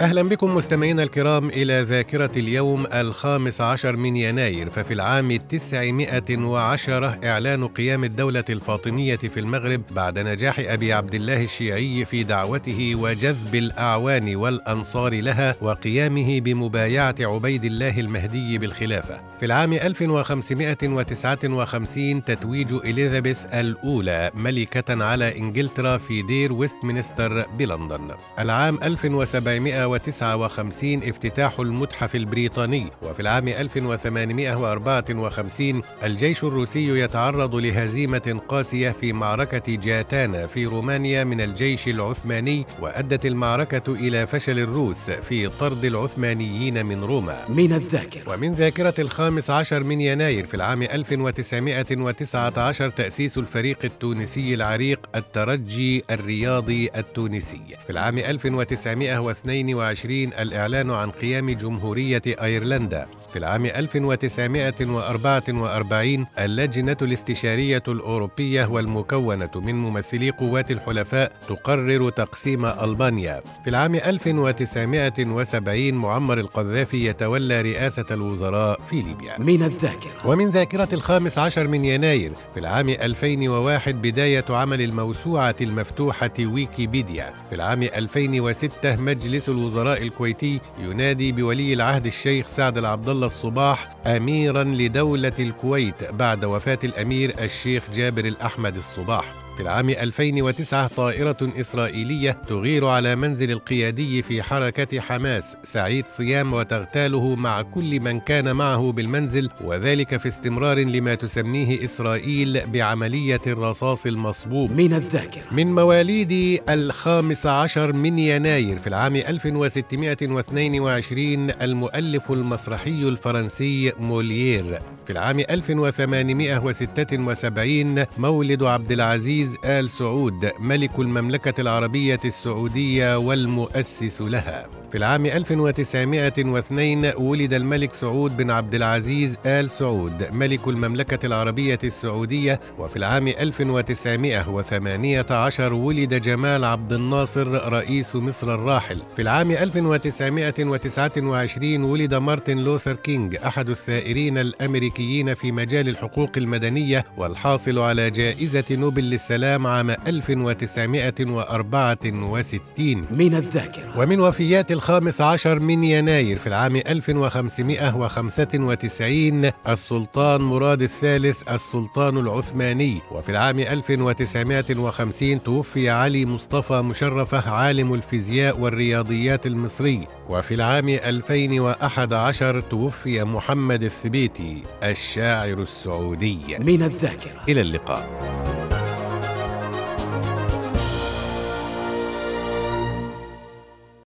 أهلا بكم مستمعينا الكرام إلى ذاكرة اليوم الخامس عشر من يناير ففي العام التسعمائة وعشرة إعلان قيام الدولة الفاطمية في المغرب بعد نجاح أبي عبد الله الشيعي في دعوته وجذب الأعوان والأنصار لها وقيامه بمبايعة عبيد الله المهدي بالخلافة. في العام 1559 تتويج إليزابيث الأولى ملكة على إنجلترا في دير ويستمنستر بلندن. العام 1700 1959 افتتاح المتحف البريطاني وفي العام 1854 الجيش الروسي يتعرض لهزيمة قاسية في معركة جاتانا في رومانيا من الجيش العثماني وأدت المعركة إلى فشل الروس في طرد العثمانيين من روما. من الذاكرة. ومن ذاكرة الخامس عشر من يناير في العام 1919 تأسيس الفريق التونسي العريق الترجي الرياضي التونسي. في العام 1922 2020 الإعلان عن قيام جمهورية أيرلندا. في العام 1944 اللجنة الاستشارية الأوروبية والمكونة من ممثلي قوات الحلفاء تقرر تقسيم ألبانيا. في العام 1970 معمر القذافي يتولى رئاسة الوزراء في ليبيا. من الذاكرة. ومن ذاكرة الخامس عشر من يناير في العام 2001 بداية عمل الموسوعة المفتوحة ويكيبيديا. في العام 2006 مجلس الوزراء الكويتي ينادي بولي العهد الشيخ سعد العبد الله الصباح اميرا لدولة الكويت بعد وفاة الأمير الشيخ جابر الأحمد الصباح. في العام 2009 طائرة إسرائيلية تغير على منزل القيادي في حركة حماس. سعيد صيام وتغتاله مع كل من كان معه بالمنزل وذلك في استمرار لما تسميه إسرائيل بعملية الرصاص المصبوب. من الذاكرة. من مواليد الخامس عشر من يناير في العام 1622 المؤلف المسرحي الفرنسي موليير. في العام 1876 مولد عبد العزيز عزيز آل سعود ملك المملكة العربية السعودية والمؤسس لها. في العام 1902 ولد الملك سعود بن عبد العزيز آل سعود ملك المملكة العربية السعودية. وفي العام 1918 ولد جمال عبد الناصر رئيس مصر الراحل. في العام 1929 ولد مارتن لوثر كينج أحد الثائرين الأمريكيين في مجال الحقوق المدنية والحاصل على جائزة نوبل للسلام عام 1964 من الذاكرة. ومن وفيات الخامس عشر من يناير في العام 1595 السلطان مراد الثالث السلطان العثماني. وفي العام 1950 توفي علي مصطفى مشرفة عالم الفيزياء والرياضيات المصري. وفي العام 2011 توفي محمد الثبيتي الشاعر السعودي. من الذاكرة. إلى اللقاء.